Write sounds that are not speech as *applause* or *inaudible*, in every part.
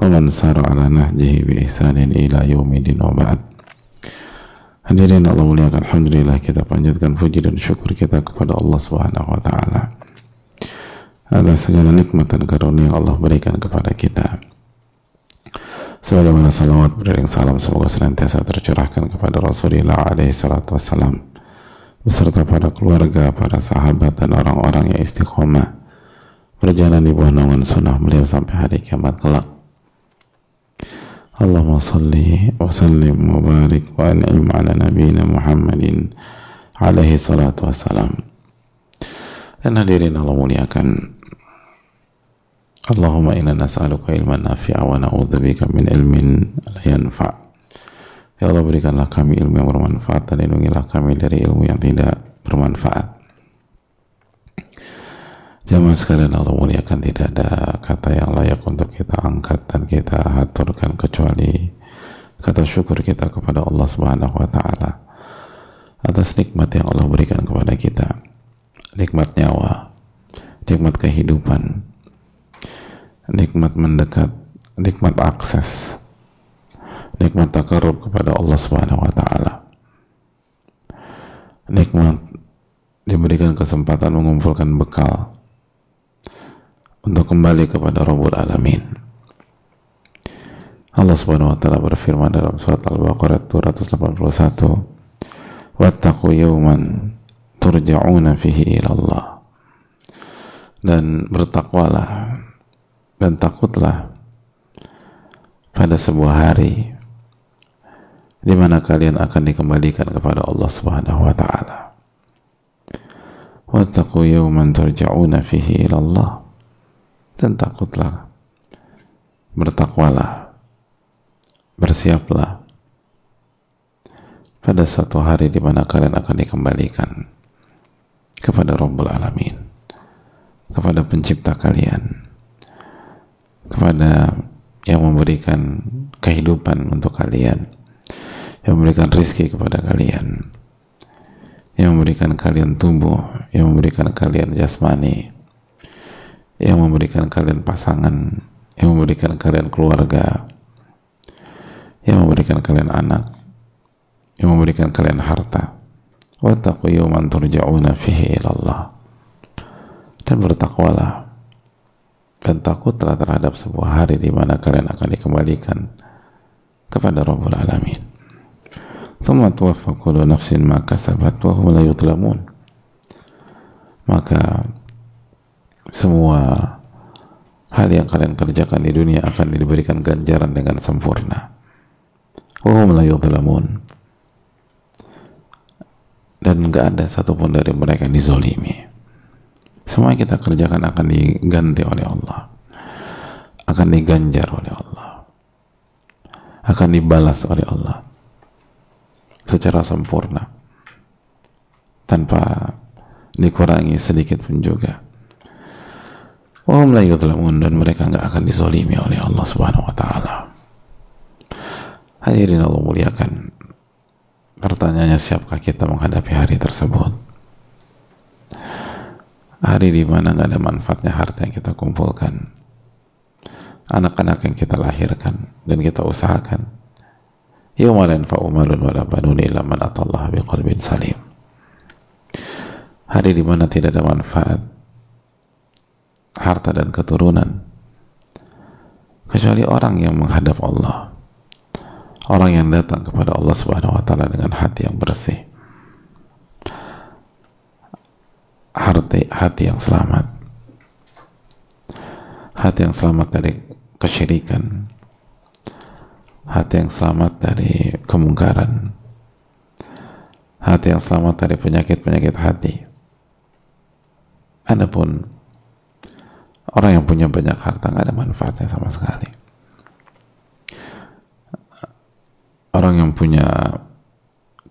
ومن سار على نهجه بإحسان إلى يوم الدين وبعد Hadirin Allah muliakan Alhamdulillah kita panjatkan puji dan syukur kita kepada Allah Subhanahu wa taala atas segala nikmat dan karunia yang Allah berikan kepada kita. Sebagaimana salawat beriring salam semoga senantiasa tercurahkan kepada Rasulullah alaihi salatu wassalam beserta para keluarga, para sahabat dan orang-orang yang istiqomah berjalan di bawah naungan sunnah beliau sampai hari kiamat kelak. Sallim wa barik wa an'im ala nabiyina Muhammadin alaihi salatu wassalam. Dan hadirin Allah muliakan Allahumma inna nas'aluka ilman nafi'a wa na'udzubika min ilmin la yanfa'. Ya Allah berikanlah kami ilmu yang bermanfaat dan lindungilah kami dari ilmu yang tidak bermanfaat. Jamaah sekalian Allah muliakan tidak ada kata yang layak untuk kita angkat dan kita haturkan kecuali kata syukur kita kepada Allah Subhanahu wa taala atas nikmat yang Allah berikan kepada kita. Nikmat nyawa, nikmat kehidupan, nikmat mendekat, nikmat akses, nikmat takarub kepada Allah Subhanahu wa taala. Nikmat diberikan kesempatan mengumpulkan bekal untuk kembali kepada Rabbul Alamin. Allah Subhanahu wa taala berfirman dalam surat Al-Baqarah 281, "Wattaqu yawman turja'una fihi ila Allah." Dan bertakwalah dan takutlah pada sebuah hari di mana kalian akan dikembalikan kepada Allah Subhanahu wa taala. Wattaqu yawman turja'una fihi ila Allah dan takutlah. Bertakwalah. Bersiaplah. Pada satu hari di mana kalian akan dikembalikan kepada Rabbul Alamin kepada pencipta kalian kepada yang memberikan kehidupan untuk kalian yang memberikan rizki kepada kalian yang memberikan kalian tumbuh yang memberikan kalian jasmani yang memberikan kalian pasangan, yang memberikan kalian keluarga, yang memberikan kalian anak, yang memberikan kalian harta. Yawman turja'una fihi ilallah. Dan bertakwalah dan takutlah terhadap sebuah hari di mana kalian akan dikembalikan kepada Rabbul Alamin. Thumma tuwaffa kullu nafsin ma kasabat. Maka semua hal yang kalian kerjakan di dunia akan diberikan ganjaran dengan sempurna. Dan nggak ada satupun dari mereka yang dizolimi. Semua yang kita kerjakan akan diganti oleh Allah. Akan diganjar oleh Allah. Akan dibalas oleh Allah. Secara sempurna. Tanpa dikurangi sedikit pun juga Wahum dan mereka nggak akan dizolimi oleh Allah Subhanahu wa taala. Hadirin Allah muliakan. Pertanyaannya siapkah kita menghadapi hari tersebut? Hari di mana nggak ada manfaatnya harta yang kita kumpulkan, anak-anak yang kita lahirkan dan kita usahakan. Yawma la wala banun biqalbin salim. Hari di mana tidak ada manfaat harta dan keturunan. Kecuali orang yang menghadap Allah. Orang yang datang kepada Allah subhanahu wa ta'ala dengan hati yang bersih. Hati, hati yang selamat. Hati yang selamat dari kesyirikan. Hati yang selamat dari kemungkaran. Hati yang selamat dari penyakit-penyakit hati. Adapun orang yang punya banyak harta nggak ada manfaatnya sama sekali. Orang yang punya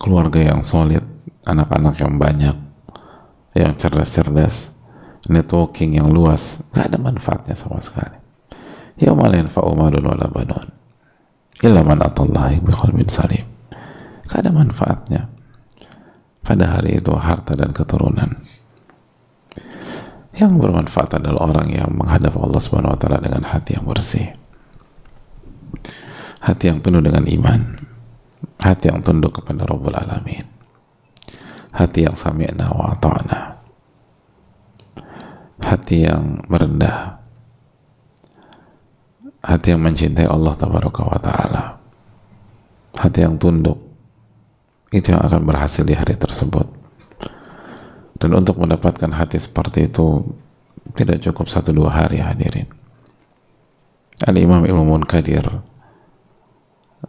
keluarga yang solid anak-anak yang banyak yang cerdas-cerdas networking yang luas gak ada manfaatnya sama sekali. Ya la yanfa'u malun wala banun illa man atallahi biqalbin salim. Gak ada manfaatnya. Pada hari itu harta dan keturunan yang bermanfaat adalah orang yang menghadap Allah Subhanahu wa taala dengan hati yang bersih hati yang penuh dengan iman hati yang tunduk kepada Rabbul Alamin hati yang sami'na wa ta'na hati yang merendah hati yang mencintai Allah tabaraka wa ta'ala hati yang tunduk. Itu yang akan berhasil di hari tersebut dan untuk mendapatkan hati seperti itu tidak cukup satu dua hari hadirin. Al-Imam Ilmu Munkadir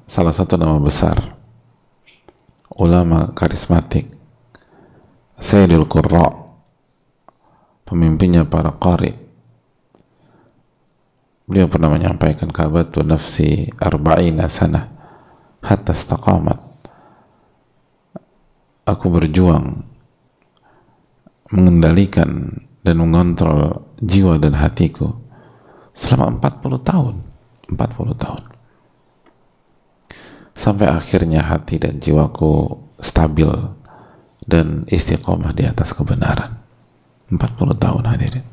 salah satu nama besar ulama karismatik Sayyidul Qurra pemimpinnya para qari. Beliau pernah menyampaikan kabatu nafsi arba'ina sana hatta istaqamat. Aku berjuang mengendalikan dan mengontrol jiwa dan hatiku selama 40 tahun. 40 tahun. Sampai akhirnya hati dan jiwaku stabil dan istiqomah di atas kebenaran. 40 tahun hadirin.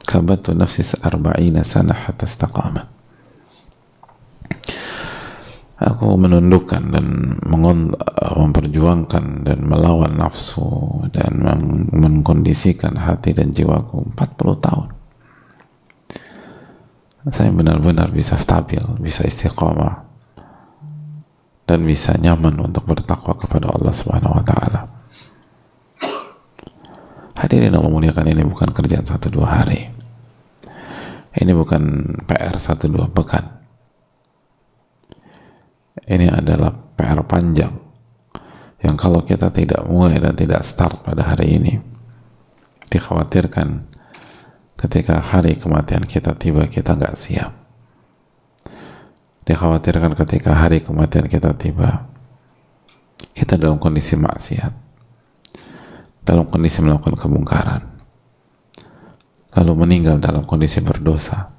Kabatu nafsi arba'ina sana hatta istaqamat. Aku menundukkan dan memperjuangkan dan melawan nafsu dan mengkondisikan hati dan jiwaku 40 tahun saya benar-benar bisa stabil, bisa istiqomah dan bisa nyaman untuk bertakwa kepada Allah Subhanahu wa taala. Hadirin Allah muliakan ini bukan kerjaan satu dua hari. Ini bukan PR satu dua pekan. Ini adalah PR panjang yang kalau kita tidak mulai dan tidak start pada hari ini dikhawatirkan ketika hari kematian kita tiba kita nggak siap. Dikhawatirkan ketika hari kematian kita tiba kita dalam kondisi maksiat dalam kondisi melakukan kemungkaran lalu meninggal dalam kondisi berdosa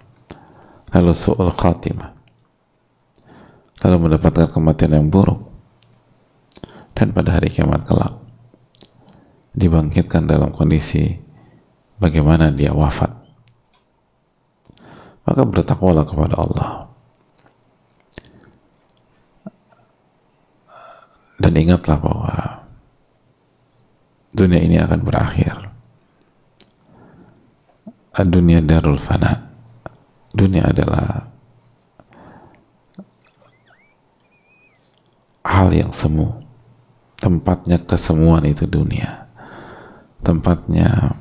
lalu su'ul khatimah lalu mendapatkan kematian yang buruk dan pada hari kiamat kelak dibangkitkan dalam kondisi bagaimana dia wafat. Maka bertakwalah kepada Allah. Dan ingatlah bahwa dunia ini akan berakhir. Dunia darul fana. Dunia adalah hal yang semu. Tempatnya kesemuan itu dunia tempatnya.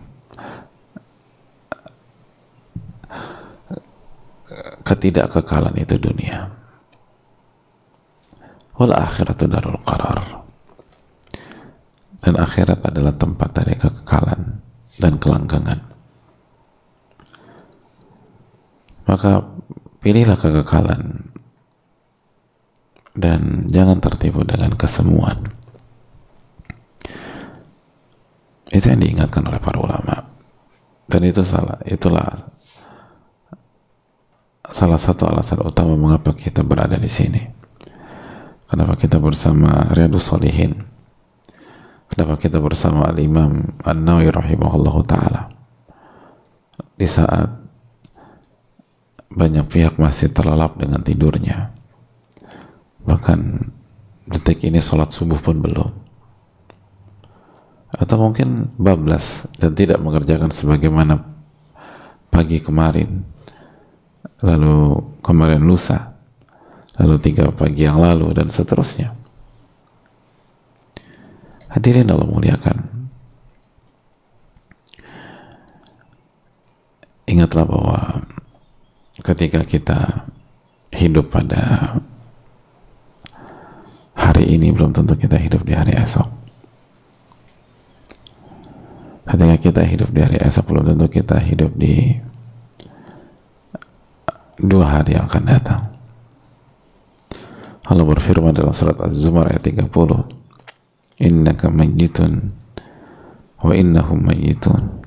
Ketidakkekalan itu dunia. Wal akhiratu darul qarar. Dan akhirat adalah tempat dari kekekalan dan kelanggangan. Maka pilihlah kekekalan dan jangan tertipu dengan kesemuan itu yang diingatkan oleh para ulama dan itu salah itulah salah satu alasan utama mengapa kita berada di sini Kenapa kita bersama Riyadus Salihin? Kenapa kita bersama Al-Imam An-Nawi rahimahullah ta'ala? Di saat banyak pihak masih terlelap dengan tidurnya. Bahkan detik ini sholat subuh pun belum. Atau mungkin bablas dan tidak mengerjakan sebagaimana pagi kemarin. Lalu kemarin lusa. Lalu tiga pagi yang lalu dan seterusnya. Hadirin Allah muliakan. Ingatlah bahwa ketika kita hidup pada hari ini belum tentu kita hidup di hari esok ketika kita hidup di hari esok belum tentu kita hidup di dua hari yang akan datang. Allah berfirman dalam surat Az-Zumar ayat 30 innaka mayyitun wa innahum mayyitun.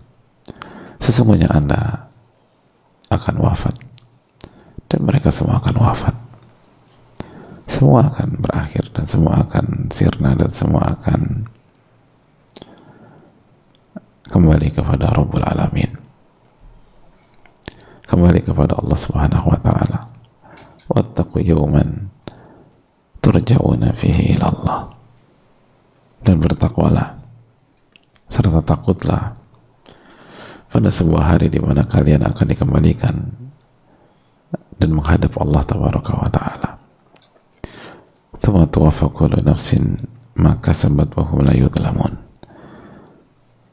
Sesungguhnya anda akan wafat dan mereka semua akan wafat. Semua akan berakhir dan semua akan sirna dan semua akan kembali kepada Rabbul Alamin kembali kepada Allah Subhanahu wa taala wattaqu yawman turja'una fihi ila Allah dan bertakwalah serta takutlah pada sebuah hari di mana kalian akan dikembalikan dan menghadap Allah tabaraka wa taala. Thumma tuwaffa kullu nafsin ma kasabat wa hum la yudlamun.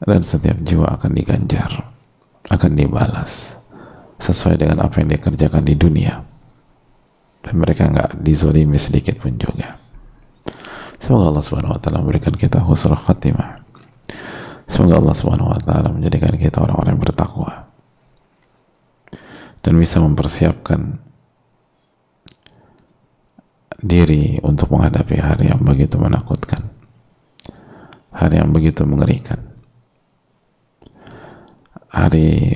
Dan setiap jiwa akan diganjar, akan dibalas sesuai dengan apa yang dikerjakan di dunia. Dan mereka nggak dizolimi sedikit pun juga. Semoga Allah Subhanahu wa taala memberikan kita husnul khatimah. Semoga Allah Subhanahu wa taala menjadikan kita orang-orang yang bertakwa dan bisa mempersiapkan diri untuk menghadapi hari yang begitu menakutkan. Hari yang begitu mengerikan. Hari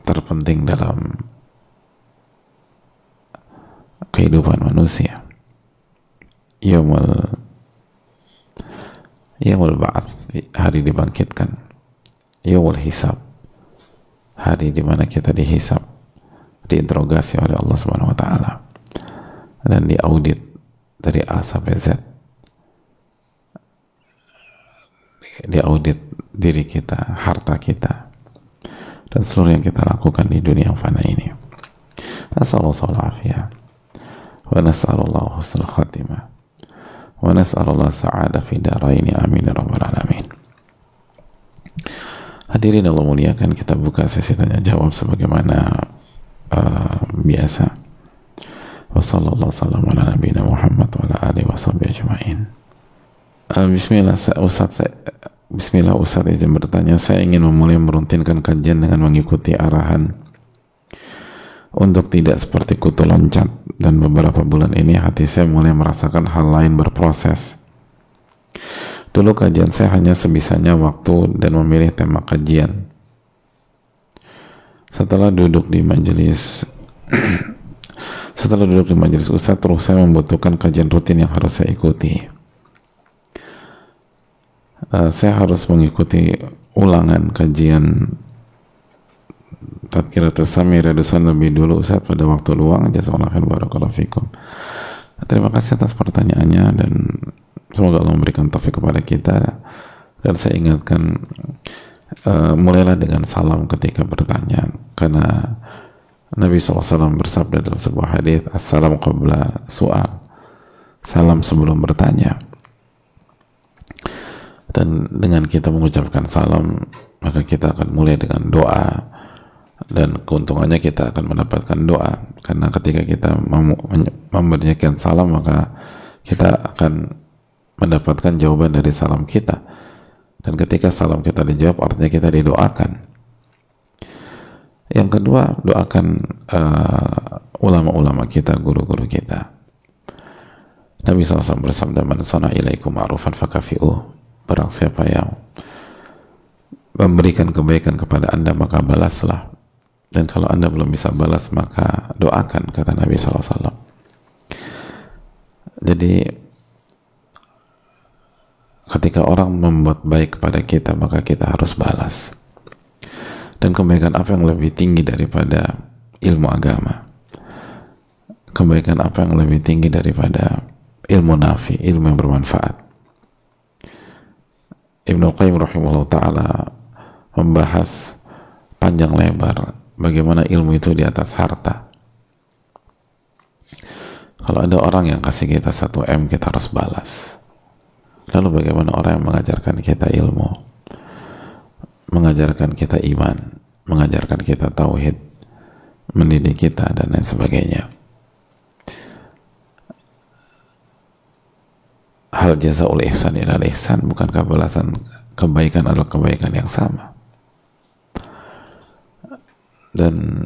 terpenting dalam kehidupan manusia. Yaumul yaumul ba'ath hari dibangkitkan. Yaumul hisab hari di mana kita dihisab diinterogasi oleh Allah Subhanahu wa taala dan diaudit dari A sampai Z. Diaudit diri kita, harta kita dan seluruh yang kita lakukan di dunia yang fana ini. Nasallallahu alaihi wa nasallallahu husnul khatimah. Wa nas'alullah sa'ada fi daraini. Amin ya rabbal hadirin Allah muliakan kita buka sesi tanya jawab sebagaimana uh, biasa. Wa sallallahu sallam ala nabiyina Muhammad wa ala uh, bismillah Ustaz Bismillah Ustaz izin bertanya saya ingin memulai meruntinkan kajian dengan mengikuti arahan untuk tidak seperti kutu loncat dan beberapa bulan ini hati saya mulai merasakan hal lain berproses. Dulu kajian saya hanya sebisanya waktu dan memilih tema kajian. Setelah duduk di majelis *clears throat* setelah duduk di majelis ustadz terus saya membutuhkan kajian rutin yang harus saya ikuti. Uh, saya harus mengikuti ulangan kajian Tadkiratul Sami Radusan lebih dulu Ustaz pada waktu luang. Fikum. Terima kasih atas pertanyaannya dan semoga Allah memberikan taufik kepada kita. Dan saya ingatkan uh, mulailah dengan salam ketika bertanya. Karena Nabi SAW bersabda dalam sebuah hadis Assalam qabla soal salam sebelum bertanya dan dengan kita mengucapkan salam maka kita akan mulai dengan doa. Dan keuntungannya kita akan mendapatkan doa. Karena ketika kita memberikan salam maka kita akan mendapatkan jawaban dari salam kita. Dan ketika salam kita dijawab artinya kita didoakan. Yang kedua doakan uh, ulama-ulama uh, kita guru-guru kita. Nabi SAW bersabda man sana ilaikum ma'rufan fakafi'u barang siapa yang memberikan kebaikan kepada anda maka balaslah. Dan kalau anda belum bisa balas maka doakan kata Nabi SAW jadi ketika orang membuat baik kepada kita maka kita harus balas. Dan kebaikan apa yang lebih tinggi daripada ilmu agama? Kebaikan apa yang lebih tinggi daripada ilmu nafi ilmu yang bermanfaat Ibnu Qayyim rahimahullah ta'ala membahas panjang lebar bagaimana ilmu itu di atas harta. Kalau ada orang yang kasih kita satu M kita harus balas. Lalu bagaimana orang yang mengajarkan kita ilmu? Mengajarkan kita iman mengajarkan kita tauhid mendidik kita dan lain sebagainya hal jasa oleh ihsan adalah ihsan bukankah balasan kebaikan adalah kebaikan yang sama? Dan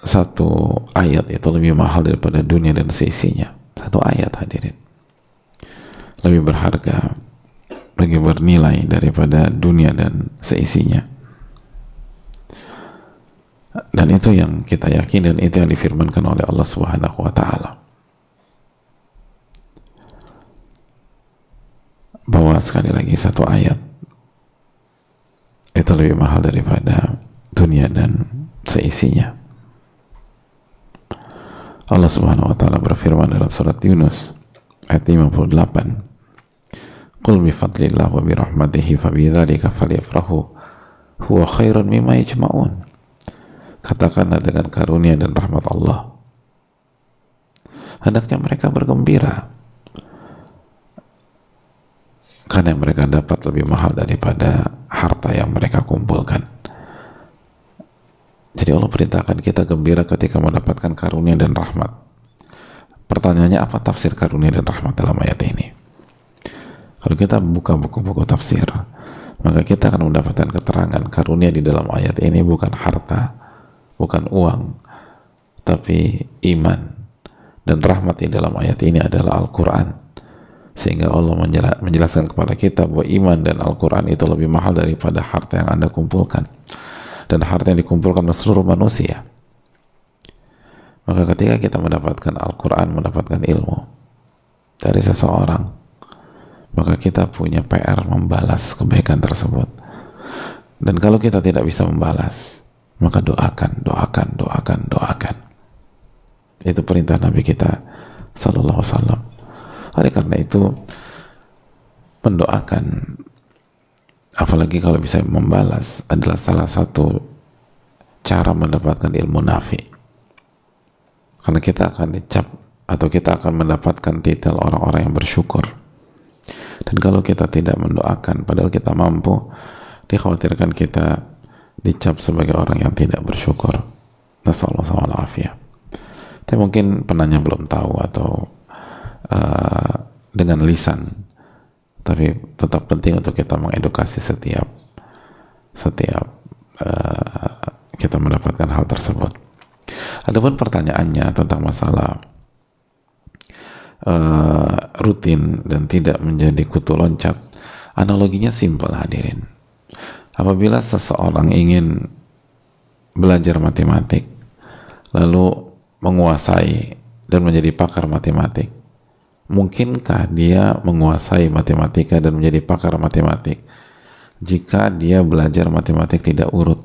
satu ayat itu lebih mahal daripada dunia dan seisinya satu ayat hadirin. Lebih berharga lebih bernilai daripada dunia dan seisinya dan itu yang kita yakin dan itu yang difirmankan oleh Allah Subhanahu wa taala bahwa sekali lagi satu ayat. Itu lebih mahal daripada dunia dan seisinya. Allah Subhanahu wa taala berfirman dalam surat Yunus ayat 58 Qul bi fadlillah wa bi rahmatihi fa bi dzalika falyafrahu. Huwa khairun mimma yajma'un. Katakanlah dengan karunia dan rahmat Allah. Hendaknya mereka bergembira karena yang mereka dapat lebih mahal daripada harta yang mereka kumpulkan jadi Allah perintahkan kita gembira ketika mendapatkan karunia dan rahmat. Pertanyaannya apa tafsir karunia dan rahmat dalam ayat ini? Kalau kita buka buku-buku tafsir, maka kita akan mendapatkan keterangan karunia di dalam ayat ini bukan harta, bukan uang, tapi iman. Dan rahmat di dalam ayat ini adalah Al-Quran. Sehingga Allah menjelaskan kepada kita bahwa iman dan Al-Quran itu lebih mahal daripada harta yang Anda kumpulkan. Dan harta yang dikumpulkan oleh seluruh manusia. Maka ketika kita mendapatkan Al-Quran mendapatkan ilmu dari seseorang maka kita punya PR membalas kebaikan tersebut. Dan kalau kita tidak bisa membalas maka doakan, doakan, doakan, doakan. Itu perintah Nabi kita Sallallahu Alaihi Wasallam oleh karena itu mendoakan apalagi kalau bisa membalas adalah salah satu cara mendapatkan ilmu nafi. Karena kita akan dicap atau kita akan mendapatkan titel orang-orang yang bersyukur. Dan kalau kita tidak mendoakan padahal kita mampu dikhawatirkan kita dicap sebagai orang yang tidak bersyukur. Nasallallahu tapi mungkin penanya belum tahu atau uh, dengan lisan tapi tetap penting untuk kita mengedukasi setiap setiap uh, kita mendapatkan hal tersebut. Adapun pertanyaannya tentang masalah uh, rutin dan tidak menjadi kutu loncat, analoginya simpel hadirin. Apabila seseorang ingin belajar matematik, lalu menguasai dan menjadi pakar matematik, mungkinkah dia menguasai matematika dan menjadi pakar matematik? Jika dia belajar matematik tidak urut.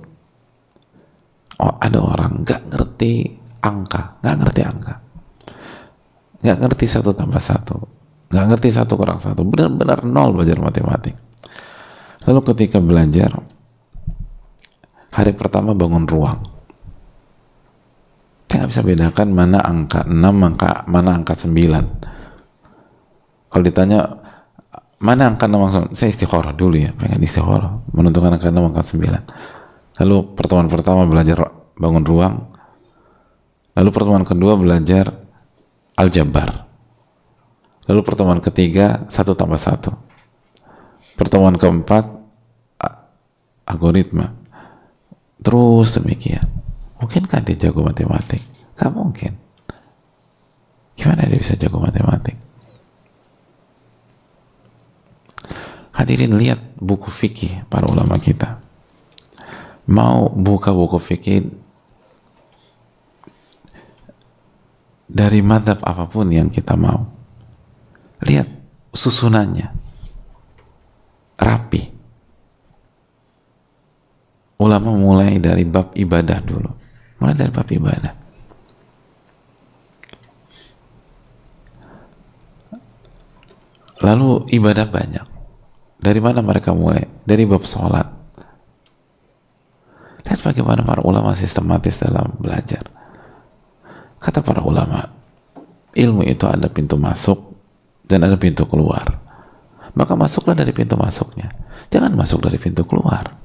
Oh ada orang nggak ngerti angka nggak ngerti angka. Nggak ngerti satu tambah satu. Nggak ngerti satu kurang satu. Benar-benar nol belajar matematik. Lalu ketika belajar hari pertama bangun ruang. Saya nggak bisa bedakan mana angka 6 angka mana angka 9 kalau ditanya mana angka nama saya istikharah dulu ya pengen istikharah menentukan angka nama angka 9 lalu pertemuan pertama belajar bangun ruang. Lalu pertemuan kedua belajar aljabar. Lalu pertemuan ketiga satu tambah satu. Pertemuan keempat algoritma. Terus demikian. Mungkinkah dia jago matematik? gak mungkin. Gimana dia bisa jago matematik? Hadirin lihat buku fikih para ulama kita. Mau buka buku fikih dari madhab apa pun yang kita mau. Lihat susunannya. Rapi. Ulama mulai dari bab ibadah dulu. Mulai dari bab ibadah. Lalu ibadah banyak. Dari mana mereka mulai? Dari bab sholat. Lihat bagaimana para ulama sistematis dalam belajar. Kata para ulama, ilmu itu ada pintu masuk dan ada pintu keluar. Maka masuklah dari pintu masuknya. Jangan masuk dari pintu keluar.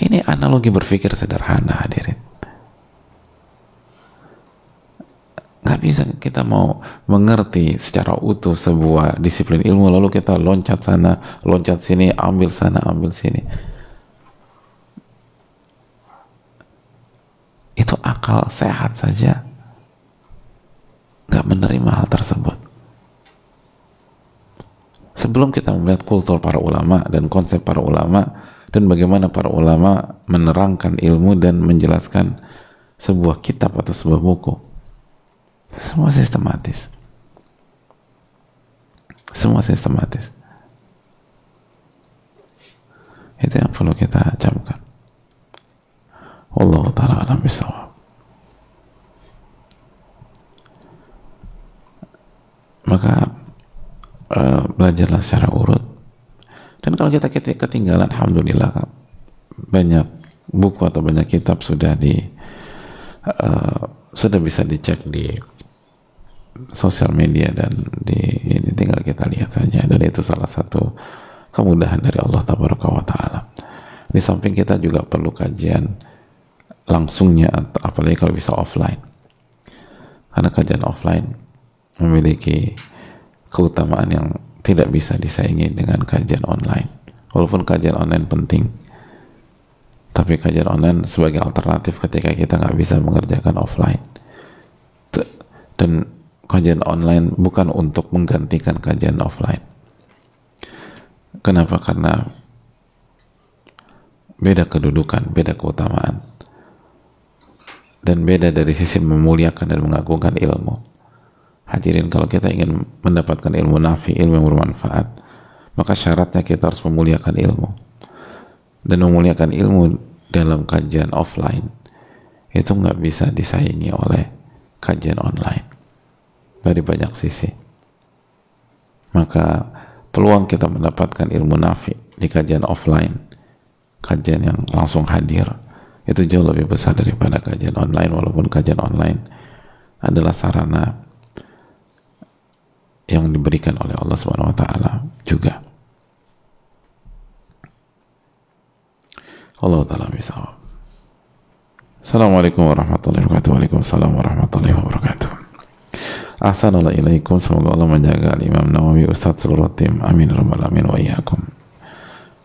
Ini analogi berpikir sederhana hadirin. Bisa kita mau mengerti secara utuh sebuah disiplin ilmu lalu kita loncat sana loncat sini ambil sana ambil sini. Itu akal sehat saja. Nggak menerima hal tersebut. Sebelum kita melihat kultur para ulama dan konsep para ulama dan bagaimana para ulama menerangkan ilmu dan menjelaskan sebuah kitab atau sebuah buku semua sistematis. Semua sistematis. Itu yang perlu kita camkan. Allah ta'ala alam bisawab maka uh, belajarlah secara urut. Dan kalau kita ketinggalan alhamdulillah banyak buku atau banyak kitab sudah di uh, sudah bisa dicek di sosial media dan di ini tinggal kita lihat saja. Dan itu salah satu kemudahan dari Allah taala. Di samping kita juga perlu kajian langsungnya apalagi kalau bisa offline. Karena kajian offline memiliki keutamaan yang tidak bisa disaingi dengan kajian online. Walaupun kajian online penting tapi kajian online sebagai alternatif ketika kita nggak bisa mengerjakan offline. Dan kajian online bukan untuk menggantikan kajian offline kenapa? karena beda kedudukan, beda keutamaan dan beda dari sisi memuliakan dan mengagungkan ilmu Hadirin kalau kita ingin mendapatkan ilmu nafi, ilmu yang bermanfaat, maka syaratnya kita harus memuliakan ilmu. Dan memuliakan ilmu dalam kajian offline itu nggak bisa disaingi oleh kajian online dari banyak sisi. Maka peluang kita mendapatkan ilmu nafi di kajian offline, kajian yang langsung hadir, itu jauh lebih besar daripada kajian online walaupun kajian online adalah sarana yang diberikan oleh Allah Subhanahu wa taala juga. Allah taala bisa. Assalamualaikum warahmatullahi wabarakatuh. Waalaikumsalam warahmatullahi wabarakatuh. Assalamualaikum. Semoga Allah menjaga Imam Nawawi Ustaz seluruh tim. Amin rabbal alamin wa iyyakum.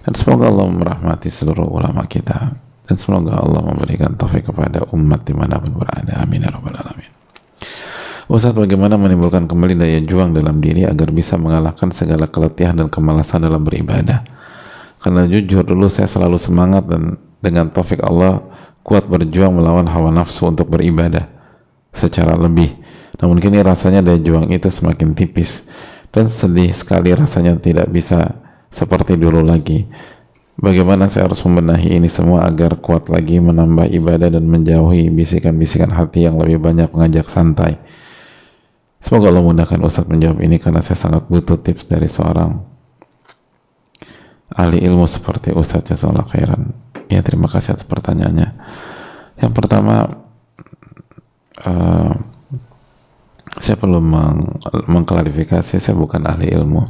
Dan semoga Allah merahmati seluruh ulama kita dan semoga Allah memberikan taufik kepada umat di mana pun berada. Amin ya rabbal alamin. Ustaz bagaimana menimbulkan kembali daya juang dalam diri agar bisa mengalahkan segala keletihan dan kemalasan dalam beribadah karena jujur dulu saya selalu semangat dan dengan taufik Allah kuat berjuang melawan hawa nafsu untuk beribadah secara lebih namun kini rasanya daya juang itu semakin tipis dan sedih sekali rasanya tidak bisa seperti dulu lagi bagaimana saya harus membenahi ini semua agar kuat lagi menambah ibadah dan menjauhi bisikan-bisikan hati yang lebih banyak mengajak santai Semoga Allah mudahkan Ustadz menjawab ini karena saya sangat butuh tips dari seorang ahli ilmu seperti Ustadz Jazallah Khairan. Ya terima kasih atas pertanyaannya. Yang pertama, uh, saya perlu meng mengklarifikasi saya bukan ahli ilmu.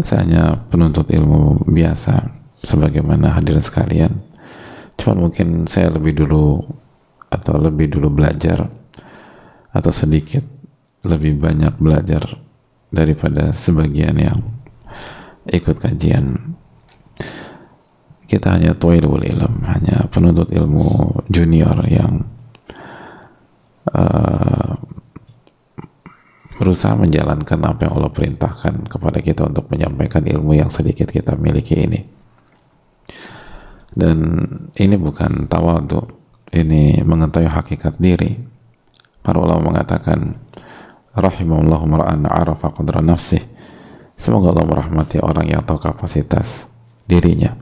Saya hanya penuntut ilmu biasa sebagaimana hadirin sekalian. Cuma mungkin saya lebih dulu atau lebih dulu belajar atau sedikit lebih banyak belajar daripada sebagian yang ikut kajian kita hanya toilul ilm hanya penuntut ilmu junior yang uh, berusaha menjalankan apa yang Allah perintahkan kepada kita untuk menyampaikan ilmu yang sedikit kita miliki ini. Dan ini bukan tawadu ini mengetahui hakikat diri. Para ulama mengatakan rahimahullah mar'an arafa qadra nafsih. Semoga Allah merahmati orang yang tahu kapasitas dirinya.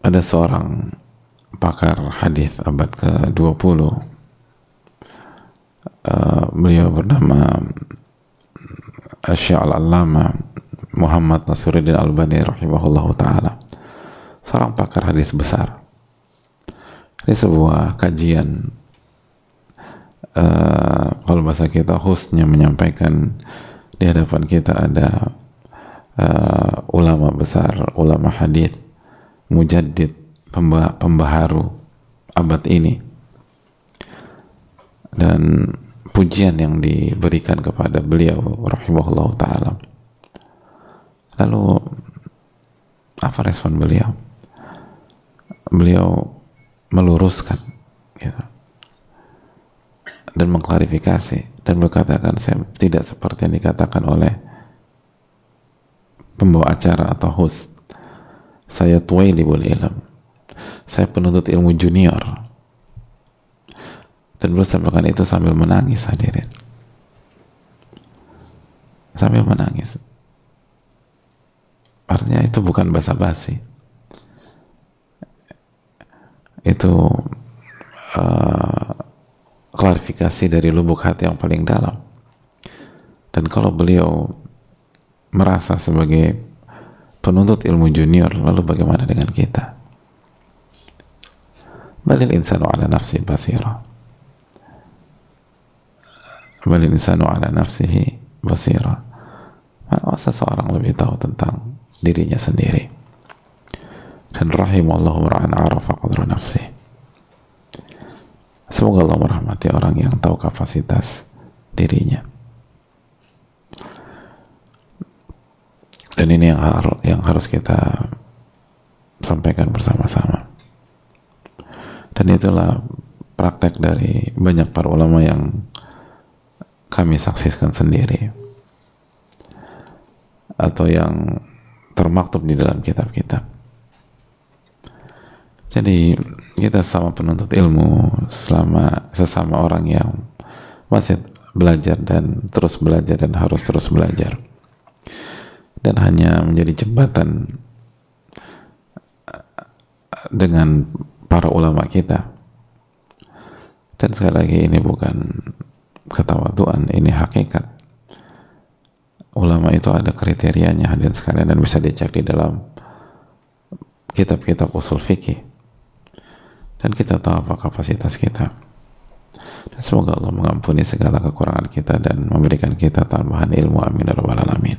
Ada seorang pakar hadis abad ke-20 uh, beliau bernama Asy'al Allama Muhammad Nasiruddin Albani rahimahullah taala. Seorang pakar hadis besar. Ini sebuah kajian uh, kalau bahasa kita hostnya menyampaikan di hadapan kita ada uh, ulama besar, ulama hadith, mujaddid, pembah pembaharu abad ini dan pujian yang diberikan kepada beliau rahimahullah taala. Lalu apa respon beliau? Beliau meluruskan gitu. dan mengklarifikasi dan berkatakan saya tidak seperti yang dikatakan oleh pembawa acara atau host. Saya tuwailibul ilm saya penuntut ilmu junior dan beliau sampaikan itu sambil menangis hadirin. Sambil menangis. Artinya itu bukan basa-basi. Itu uh, klarifikasi dari lubuk hati yang paling dalam. Dan kalau beliau merasa sebagai penuntut ilmu junior lalu bagaimana dengan kita? Balil insanu ala nafsi basira balil insanu ala nafsihi basira masa seorang lebih tahu tentang dirinya sendiri dan rahimallahu ra'an arafa qadra nafsi semoga Allah merahmati orang yang tahu kapasitas dirinya dan ini yang, har yang harus kita sampaikan bersama-sama dan itulah praktek dari banyak para ulama yang kami saksikan sendiri atau yang termaktub di dalam kitab-kitab jadi kita sama penuntut ilmu selama sesama orang yang masih belajar dan terus belajar dan harus terus belajar. Dan hanya menjadi jembatan dengan para ulama kita. Dan sekali lagi ini bukan ketawaduan, ini hakikat. Ulama itu ada kriterianya hadirin sekalian dan bisa dicek di dalam kitab-kitab usul fikih. Dan kita tahu apa kapasitas kita. Dan semoga Allah mengampuni segala kekurangan kita dan memberikan kita tambahan ilmu amin ya rabbal alamin.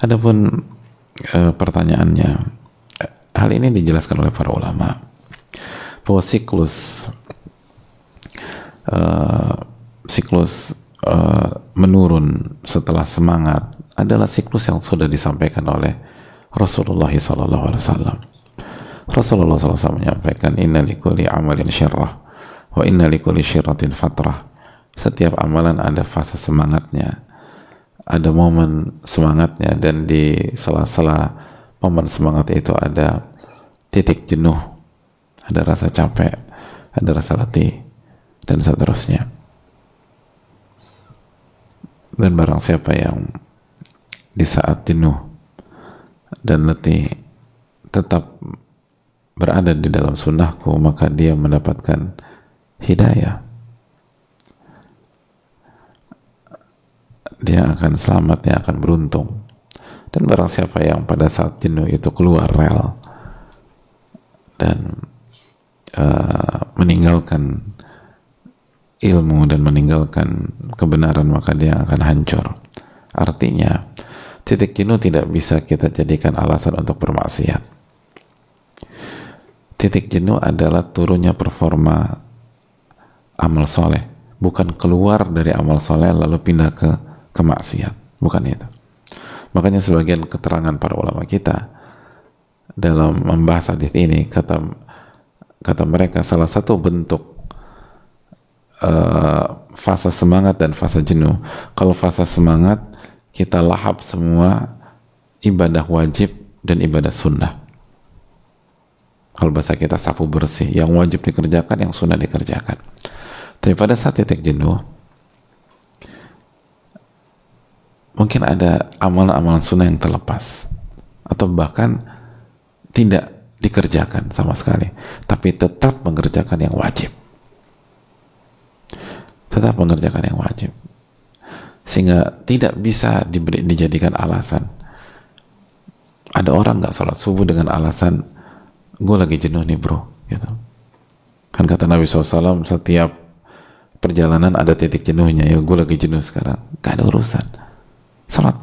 Adapun e, pertanyaannya hal ini dijelaskan oleh para ulama. Bahwa siklus e, siklus e, menurun setelah semangat adalah siklus yang sudah disampaikan oleh Rasulullah SAW Rasulullah SAW menyampaikan inna likuli amalin syirrah wa inna likuli syirratin fatrah. Setiap amalan ada fase semangatnya ada momen semangatnya dan di sela-sela momen semangat itu ada titik jenuh ada rasa capek ada rasa letih dan seterusnya. Dan barang siapa yang di saat jenuh dan letih tetap berada di dalam sunnahku maka dia mendapatkan hidayah. Dia akan selamat dia akan beruntung. Dan barang siapa yang pada saat jenuh itu keluar rel dan uh, meninggalkan ilmu dan meninggalkan kebenaran maka dia akan hancur. Artinya titik jenuh tidak bisa kita jadikan alasan untuk bermaksiat. Titik jenuh adalah turunnya performa amal soleh. Bukan keluar dari amal soleh lalu pindah ke kemaksiat. Bukan itu. Makanya sebagian keterangan para ulama kita dalam membahas hadis ini kata kata mereka salah satu bentuk uh, fase semangat dan fase jenuh. Kalau fase semangat kita lahap semua ibadah wajib dan ibadah sunnah. Kalau bahasa kita sapu bersih. Yang wajib dikerjakan yang sunnah dikerjakan. Tapi pada saat titik jenuh mungkin ada amalan-amalan sunnah yang terlepas. Atau bahkan tidak dikerjakan sama sekali. Tapi tetap mengerjakan yang wajib tetap mengerjakan yang wajib. Sehingga tidak bisa diberi, dijadikan alasan. Ada orang nggak sholat subuh dengan alasan gue lagi jenuh nih bro gitu. Kan kata Nabi SAW setiap perjalanan ada titik jenuhnya. Ya gue lagi jenuh sekarang. Gak ada urusan. Salat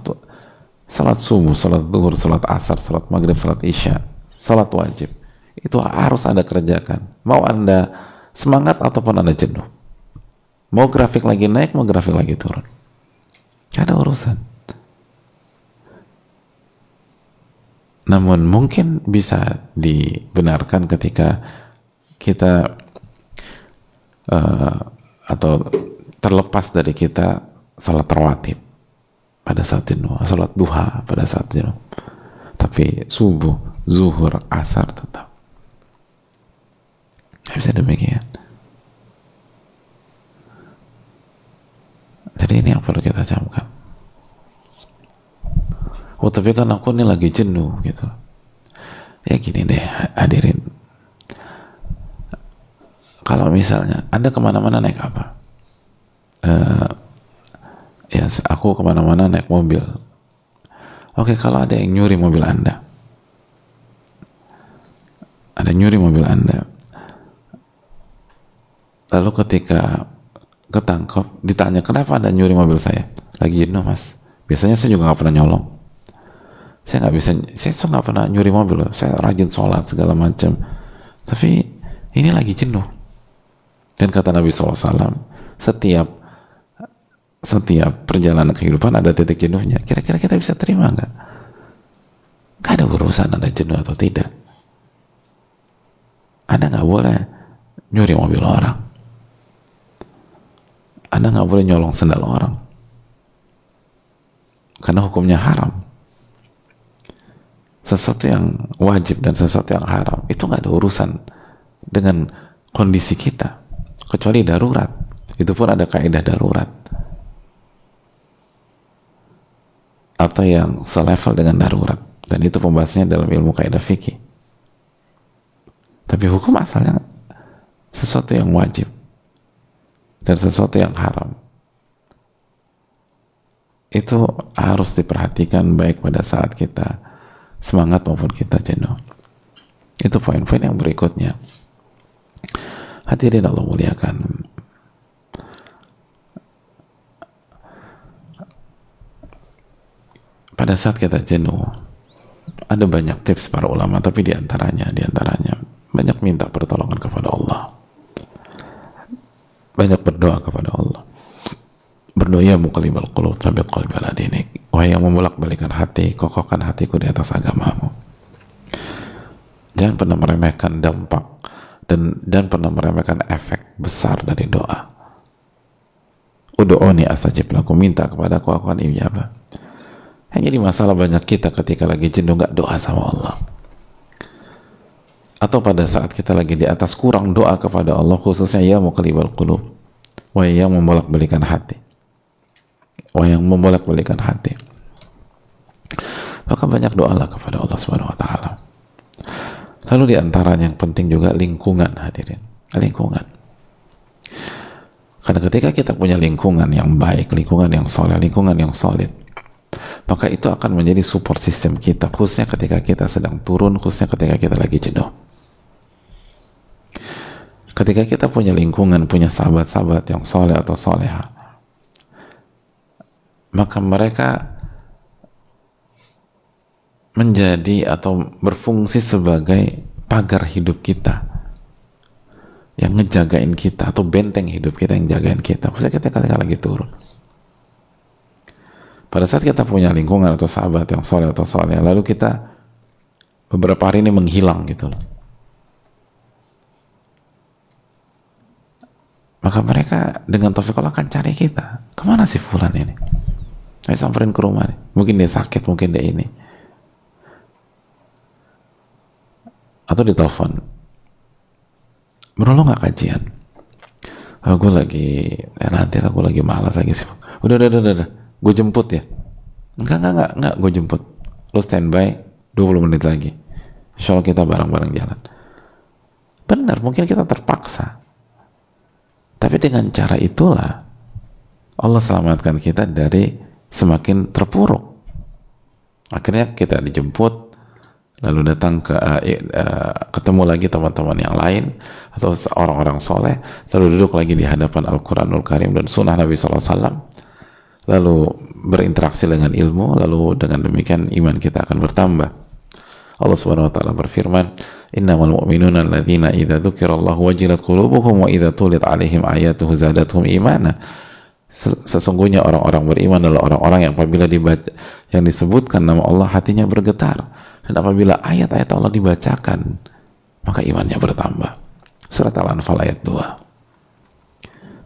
salat subuh, salat duhur, salat asar, salat maghrib, salat isya salat wajib. Itu harus anda kerjakan. Mau anda semangat ataupun anda jenuh mau grafik lagi naik mau grafik lagi turun ada urusan namun mungkin bisa dibenarkan ketika kita uh, atau terlepas dari kita salat rawatib pada saat jenuh, salat duha pada saat jenuh. Tapi subuh, zuhur, asar tetap. Bisa demikian. Jadi ini yang perlu kita camkan. Oh tapi kan aku ini lagi jenuh gitu. Ya gini deh hadirin. Kalau misalnya Anda ke mana-mana naik apa? Uh, ya aku ke mana-mana naik mobil oke kalau ada yang nyuri mobil anda ada nyuri mobil anda lalu ketika ketangkep ditanya kenapa anda nyuri mobil saya lagi jenuh mas biasanya saya juga nggak pernah nyolong saya nggak bisa saya nggak pernah nyuri mobil saya rajin sholat segala macam tapi ini lagi jenuh dan kata Nabi SAW setiap setiap perjalanan kehidupan ada titik jenuhnya. Kira-kira kita bisa terima nggak? Gak ada urusan ada jenuh atau tidak. Anda nggak boleh nyuri mobil orang. Anda nggak boleh nyolong sendal orang. Karena hukumnya haram. Sesuatu yang wajib dan sesuatu yang haram itu nggak ada urusan dengan kondisi kita kecuali darurat. Itu pun ada kaidah darurat atau yang selevel dengan darurat dan itu pembahasannya dalam ilmu kaidah fikih tapi hukum asalnya sesuatu yang wajib dan sesuatu yang haram. Itu harus diperhatikan baik pada saat kita semangat maupun kita jenuh. Itu poin-poin yang berikutnya. Hadirin Allah muliakan. Pada saat kita jenuh ada banyak tips para ulama tapi di antaranya di antaranya banyak minta pertolongan kepada banyak berdoa kepada Allah. Berdoa ya muqallibal qulub tsabbit qalbi ala wahai yang membolak-balikan hati kokohkan hatiku di atas agamamu. Jangan pernah meremehkan dampak dan dan pernah meremehkan efek besar dari doa. Udo'oni astajib laku minta kepada aku aku akan ijabah yang jadi masalah banyak kita ketika lagi jenuh nggak doa sama Allah. Atau pada saat kita lagi di atas kurang doa kepada Allah khususnya ya muqallibal qulub. Wa yang membolak-balikan hati. Wa yang membolak-balikan hati. Maka banyak doalah kepada Allah Subhanahu wa taala. Lalu di antaranya yang penting juga lingkungan hadirin. Lingkungan. Karena ketika kita punya lingkungan yang baik, lingkungan yang soleh, lingkungan yang solid, maka itu akan menjadi support system kita khususnya ketika kita sedang turun khususnya ketika kita lagi jenuh ketika kita punya lingkungan punya sahabat-sahabat yang soleh atau soleha maka mereka menjadi atau berfungsi sebagai pagar hidup kita yang ngejagain kita atau benteng hidup kita yang jagain kita ketika kita lagi turun pada saat kita punya lingkungan atau sahabat yang soleh atau soleh, lalu kita beberapa hari ini menghilang gitu loh. Maka mereka dengan taufik Allah akan cari kita. Ke mana sih fulan ini? Saya samperin ke rumah nih. Mungkin dia sakit, mungkin dia ini. Atau ditelepon. Bro lo gak kajian? Aku lagi, eh, nanti aku lagi malas lagi sih. Udah, udah, udah, udah gue jemput ya enggak enggak enggak enggak gue jemput lo standby 20 menit lagi insya Allah kita bareng-bareng jalan benar mungkin kita terpaksa tapi dengan cara itulah Allah selamatkan kita dari semakin terpuruk. Akhirnya kita dijemput lalu datang ke uh, uh, ketemu lagi teman-teman yang lain atau orang-orang soleh lalu duduk lagi di hadapan Al-Quranul Karim dan Sunnah Nabi SAW lalu berinteraksi dengan ilmu lalu dengan demikian iman kita akan bertambah Allah Subhanahu wa taala berfirman innamal mu'minuna alladzina idza dzukirallahu wajilat qulubuhum wa idza tulit alaihim ayatuhu zadatuhum imana. Sesungguhnya orang-orang beriman adalah orang-orang yang apabila dibaca yang disebutkan nama Allah hatinya bergetar. Dan apabila ayat-ayat Allah dibacakan maka imannya bertambah. Surat al-anfal ayat 2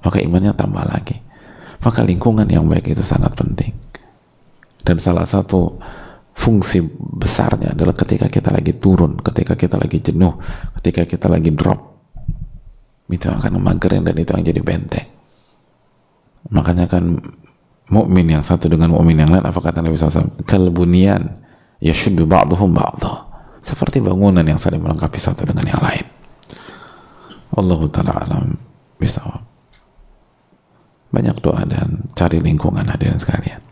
maka imannya tambah lagi. Maka lingkungan yang baik itu sangat penting. Dan salah satu fungsi besarnya adalah ketika kita lagi turun ketika kita lagi jenuh ketika kita lagi drop. Itu akan memagerin dan itu yang jadi benteng. Makanya kan mukmin yang satu dengan mukmin yang lain apa kata Nabi SAW kalbunian yashuddu ba'duhum ba'dah seperti bangunan yang saling melengkapi satu dengan yang lain. Allah Ta'ala alam bisa banyak doa dan cari lingkungan hadirin sekalian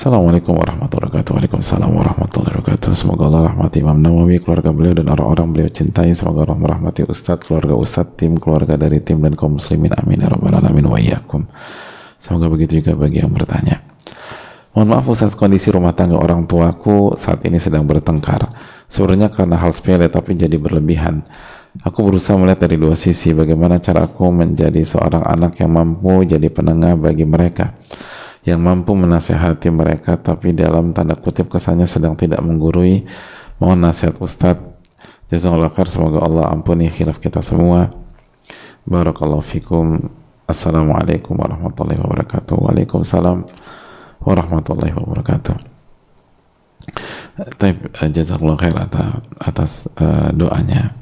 Assalamualaikum warahmatullahi wabarakatuh. Waalaikumsalam warahmatullahi wabarakatuh. Semoga Allah rahmati Imam Nawawi, keluarga beliau dan orang-orang beliau cintai. Semoga Allah merahmati Ustadz, keluarga Ustadz, tim, keluarga dari tim dan kaum muslimin. Amin ya alamin. Wa iyyakum. Semoga begitu juga bagi yang bertanya. Mohon maaf Ustaz, kondisi rumah tangga orang tuaku saat ini sedang bertengkar. Sebenarnya karena hal sepele tapi jadi berlebihan. Aku berusaha melihat dari dua sisi bagaimana cara aku menjadi seorang anak yang mampu jadi penengah bagi mereka yang mampu menasehati mereka tapi dalam tanda kutip kesannya sedang tidak menggurui. Mohon nasihat Ustadz jazakallah khair semoga Allah ampuni khilaf kita semua. Barakallahu fikum. Assalamualaikum warahmatullahi wabarakatuh. Waalaikumsalam warahmatullahi wabarakatuh. Taib, jazakallah khair atas, atas uh, doanya.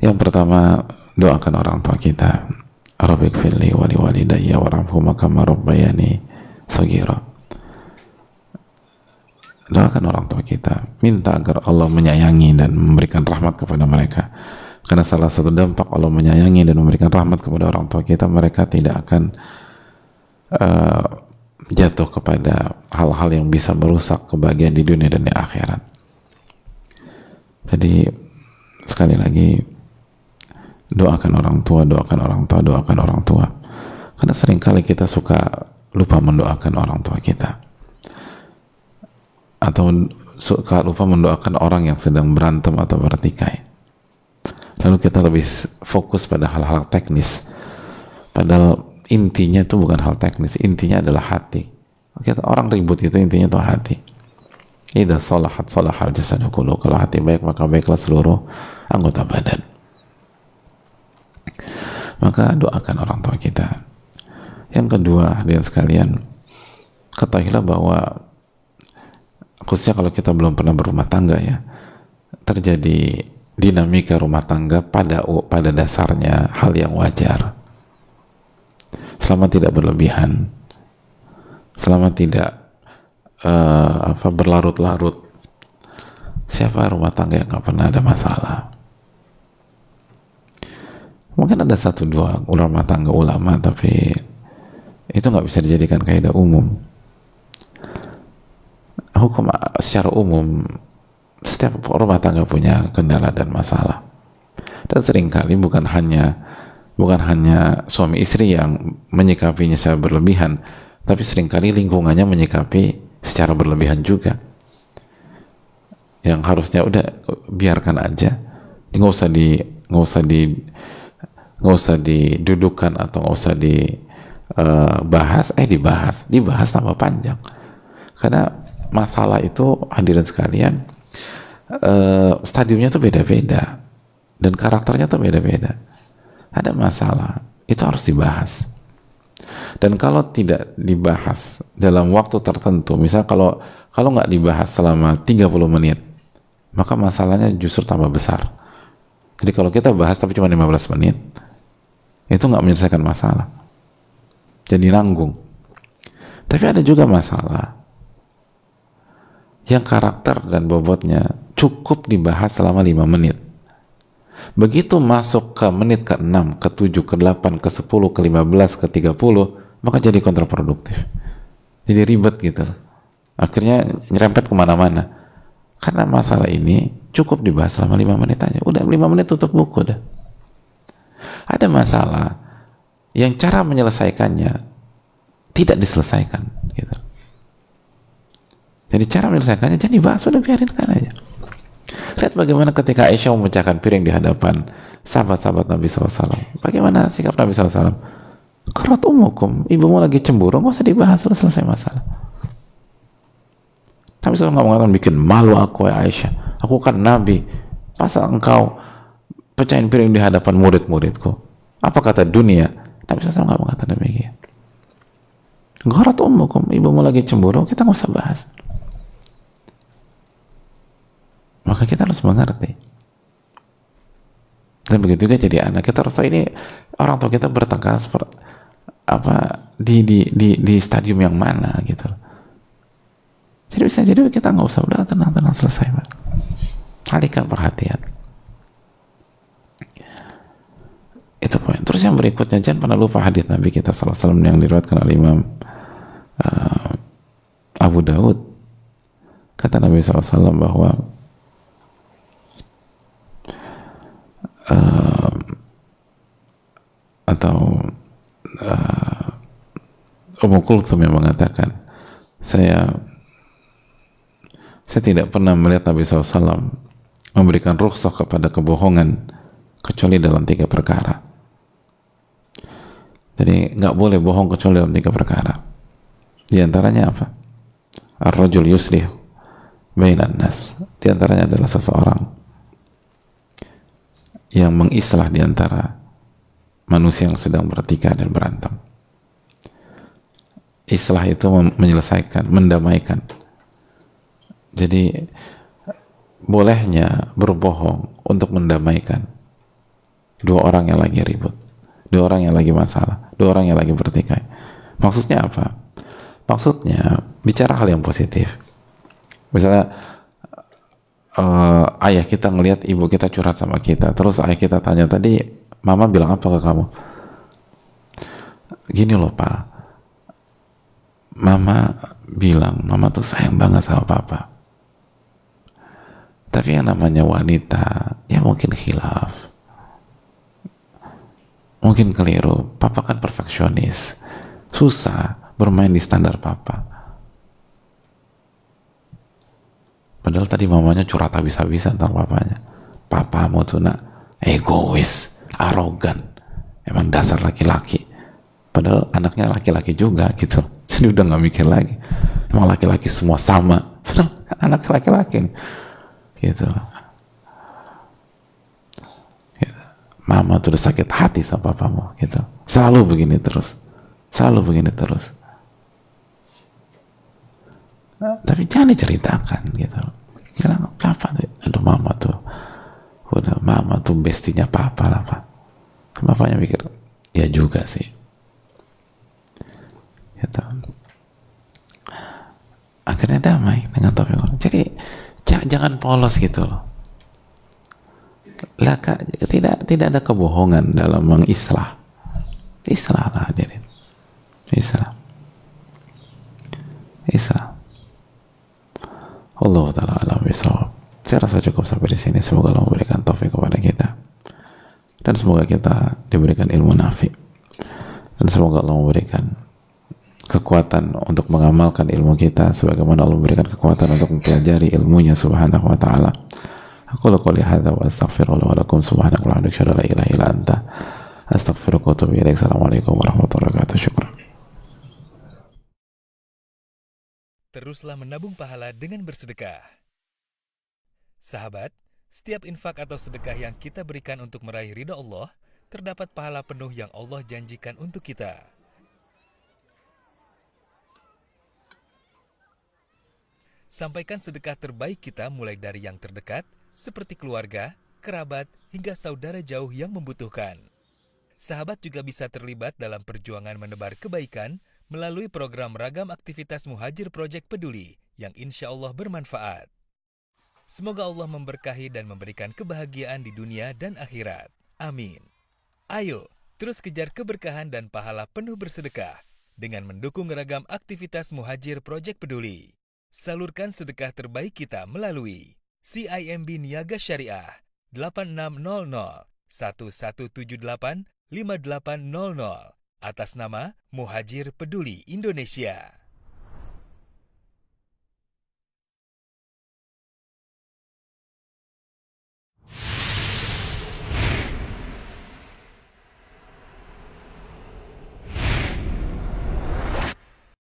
Yang pertama, doakan orang tua kita. Rabbik firli wali walidayya warhamhuma kama rabbayani sagira. Doakan orang tua kita, minta agar Allah menyayangi dan memberikan rahmat kepada mereka. Karena salah satu dampak Allah menyayangi dan memberikan rahmat kepada orang tua kita, mereka tidak akan uh, jatuh kepada hal-hal yang bisa merusak kebahagiaan di dunia dan di akhirat. Jadi sekali lagi doakan orang tua, doakan orang tua, doakan orang tua. Karena sering kali kita suka lupa mendoakan orang tua kita. Atau suka lupa mendoakan orang yang sedang berantem atau bertikai. Lalu kita lebih fokus pada hal-hal teknis. Padahal intinya itu bukan hal teknis, intinya adalah hati. Kita orang ribut itu intinya itu hati. Idza salahat salahal jasadu Kalau hati baik maka baiklah seluruh anggota badan maka doakan orang tua kita. Yang kedua hadirin sekalian ketahuilah bahwa khususnya kalau kita belum pernah berumah tangga ya terjadi dinamika rumah tangga pada pada dasarnya hal yang wajar. Selama tidak berlebihan selama tidak uh, apa berlarut-larut siapa rumah tangga yang nggak pernah ada masalah mungkin ada satu dua ulama tangga ulama tapi itu nggak bisa dijadikan kaidah umum. Hukum secara umum setiap rumah tangga punya kendala dan masalah. Dan sering kali bukan hanya bukan hanya suami istri yang menyikapinya secara berlebihan tapi sering kali lingkungannya menyikapi secara berlebihan juga. Yang harusnya udah biarkan aja. Nggak usah di nggak usah di nggak usah didudukan atau nggak usah dibahas eh, eh dibahas. Dibahas tambah panjang. Karena masalah itu hadirin sekalian uh, stadiumnya tuh beda-beda. Dan karakternya tuh beda-beda. Ada masalah. Itu harus dibahas. Dan kalau tidak dibahas dalam waktu tertentu misal kalau kalau nggak dibahas selama 30 menit maka masalahnya justru tambah besar. Jadi kalau kita bahas tapi cuma 15 menit itu nggak menyelesaikan masalah. Jadi nanggung. Tapi ada juga masalah yang karakter dan bobotnya cukup dibahas selama 5 menit. Begitu masuk ke menit ke 6, ke 7, ke 8, ke 10, ke 15, ke 30 maka jadi kontraproduktif. Jadi ribet gitu. Akhirnya nyerempet ke mana-mana. Karena masalah ini cukup dibahas selama 5 menit aja. Udah 5 menit tutup buku dah ada masalah yang cara menyelesaikannya tidak diselesaikan gitu. Jadi cara menyelesaikannya jadi bahas udah biarinkan aja. Lihat bagaimana ketika Aisyah memecahkan piring di hadapan sahabat-sahabat Nabi SAW. Bagaimana sikap Nabi SAW? Kerot umukum, ibumu lagi cemburu, nggak usah dibahas, sudah selesai masalah. Nabi SAW nggak mengatakan bikin malu aku ya Aisyah. Aku kan Nabi. Masa engkau pecahin piring di hadapan murid-muridku Apa kata dunia? Nabi SAW nggak mengatakan demikian. Gharat ummukum, ibumu lagi cemburu, kita nggak usah bahas. Maka kita harus mengerti. Dan begitu juga jadi anak kita harus tahu ini orang tua kita bertengkar seperti apa di di di di stadium yang mana gitu. Jadi bisa jadi kita nggak usah udah tenang tenang selesai. Alihkan perhatian. Itu poin. Terus yang berikutnya jangan pernah lupa hadis Nabi kita salam yang diriwayatkan oleh Imam uh, Abu Daud. Kata Nabi SAW bahwa uh, atau uh, Ummu Kulthum yang mengatakan saya saya tidak pernah melihat Nabi SAW memberikan rukhsah kepada kebohongan kecuali dalam tiga perkara. Jadi nggak boleh bohong kecuali dalam tiga perkara. Di antaranya apa? Ar-rajul yuslih bainan nas. Di antaranya adalah seseorang yang mengislah di antara manusia yang sedang bertikai dan berantem. Islah itu menyelesaikan, mendamaikan. Jadi bolehnya berbohong untuk mendamaikan dua orang yang lagi ribut, dua orang yang lagi masalah, dua orang yang lagi bertikai. Maksudnya apa? Maksudnya bicara hal yang positif. Misalnya uh, ayah kita ngelihat ibu kita curhat sama kita, terus ayah kita tanya tadi, mama bilang apa ke kamu? Gini loh pak, mama bilang mama tuh sayang banget sama papa. Tapi yang namanya wanita, ya mungkin khilaf. Mungkin keliru. Papa kan perfeksionis. Susah bermain di standar papa. Padahal tadi mamanya curhat habis-habisan tentang papanya. Papamu tuh nak egois, arogan. Emang dasar laki-laki. Padahal anaknya laki-laki juga gitu. *laughs* Jadi udah nggak mikir lagi. Emang laki-laki semua sama. *laughs* Anak laki-laki Gitu. gitu. Mama tuh udah sakit hati sama papamu. Gitu. Selalu begini terus. Selalu begini terus. Tapi jangan diceritakan gitu. Kenapa tuh. Aduh mama tuh. Udah mama tuh bestinya papa lah pak. Bapaknya mikir ya juga sih. Gitu. Akhirnya damai dengan topik jadi jangan polos gitu loh Laka, tidak tidak ada kebohongan dalam mengislah islah lah hadirin islah islah Allah taala alam bisawab. Saya rasa cukup sampai di sini. Semoga Allah memberikan taufik kepada kita. Dan semoga kita diberikan ilmu nafi. Dan semoga Allah memberikan kekuatan untuk mengamalkan ilmu kita sebagaimana Allah memberikan kekuatan untuk mempelajari ilmunya subhanahu wa ta'ala aku qouli hadza wa astaghfirullah wa lakum subhanahu wa ta'ala la ilaha illa anta astaghfiruka wa atubu ilaik assalamualaikum warahmatullahi wabarakatuh syukran Teruslah menabung pahala dengan bersedekah. Sahabat, setiap infak atau sedekah yang kita berikan untuk meraih ridha Allah, terdapat pahala penuh yang Allah janjikan untuk kita. Sampaikan sedekah terbaik kita mulai dari yang terdekat, seperti keluarga, kerabat, hingga saudara jauh yang membutuhkan. Sahabat juga bisa terlibat dalam perjuangan menebar kebaikan melalui program ragam aktivitas Muhajir Project Peduli yang insya Allah bermanfaat. Semoga Allah memberkahi dan memberikan kebahagiaan di dunia dan akhirat. Amin. Ayo, terus kejar keberkahan dan pahala penuh bersedekah dengan mendukung ragam aktivitas Muhajir Project Peduli. Salurkan sedekah terbaik kita melalui CIMB Niaga Syariah 8600 1178 5800 atas nama Muhajir Peduli Indonesia.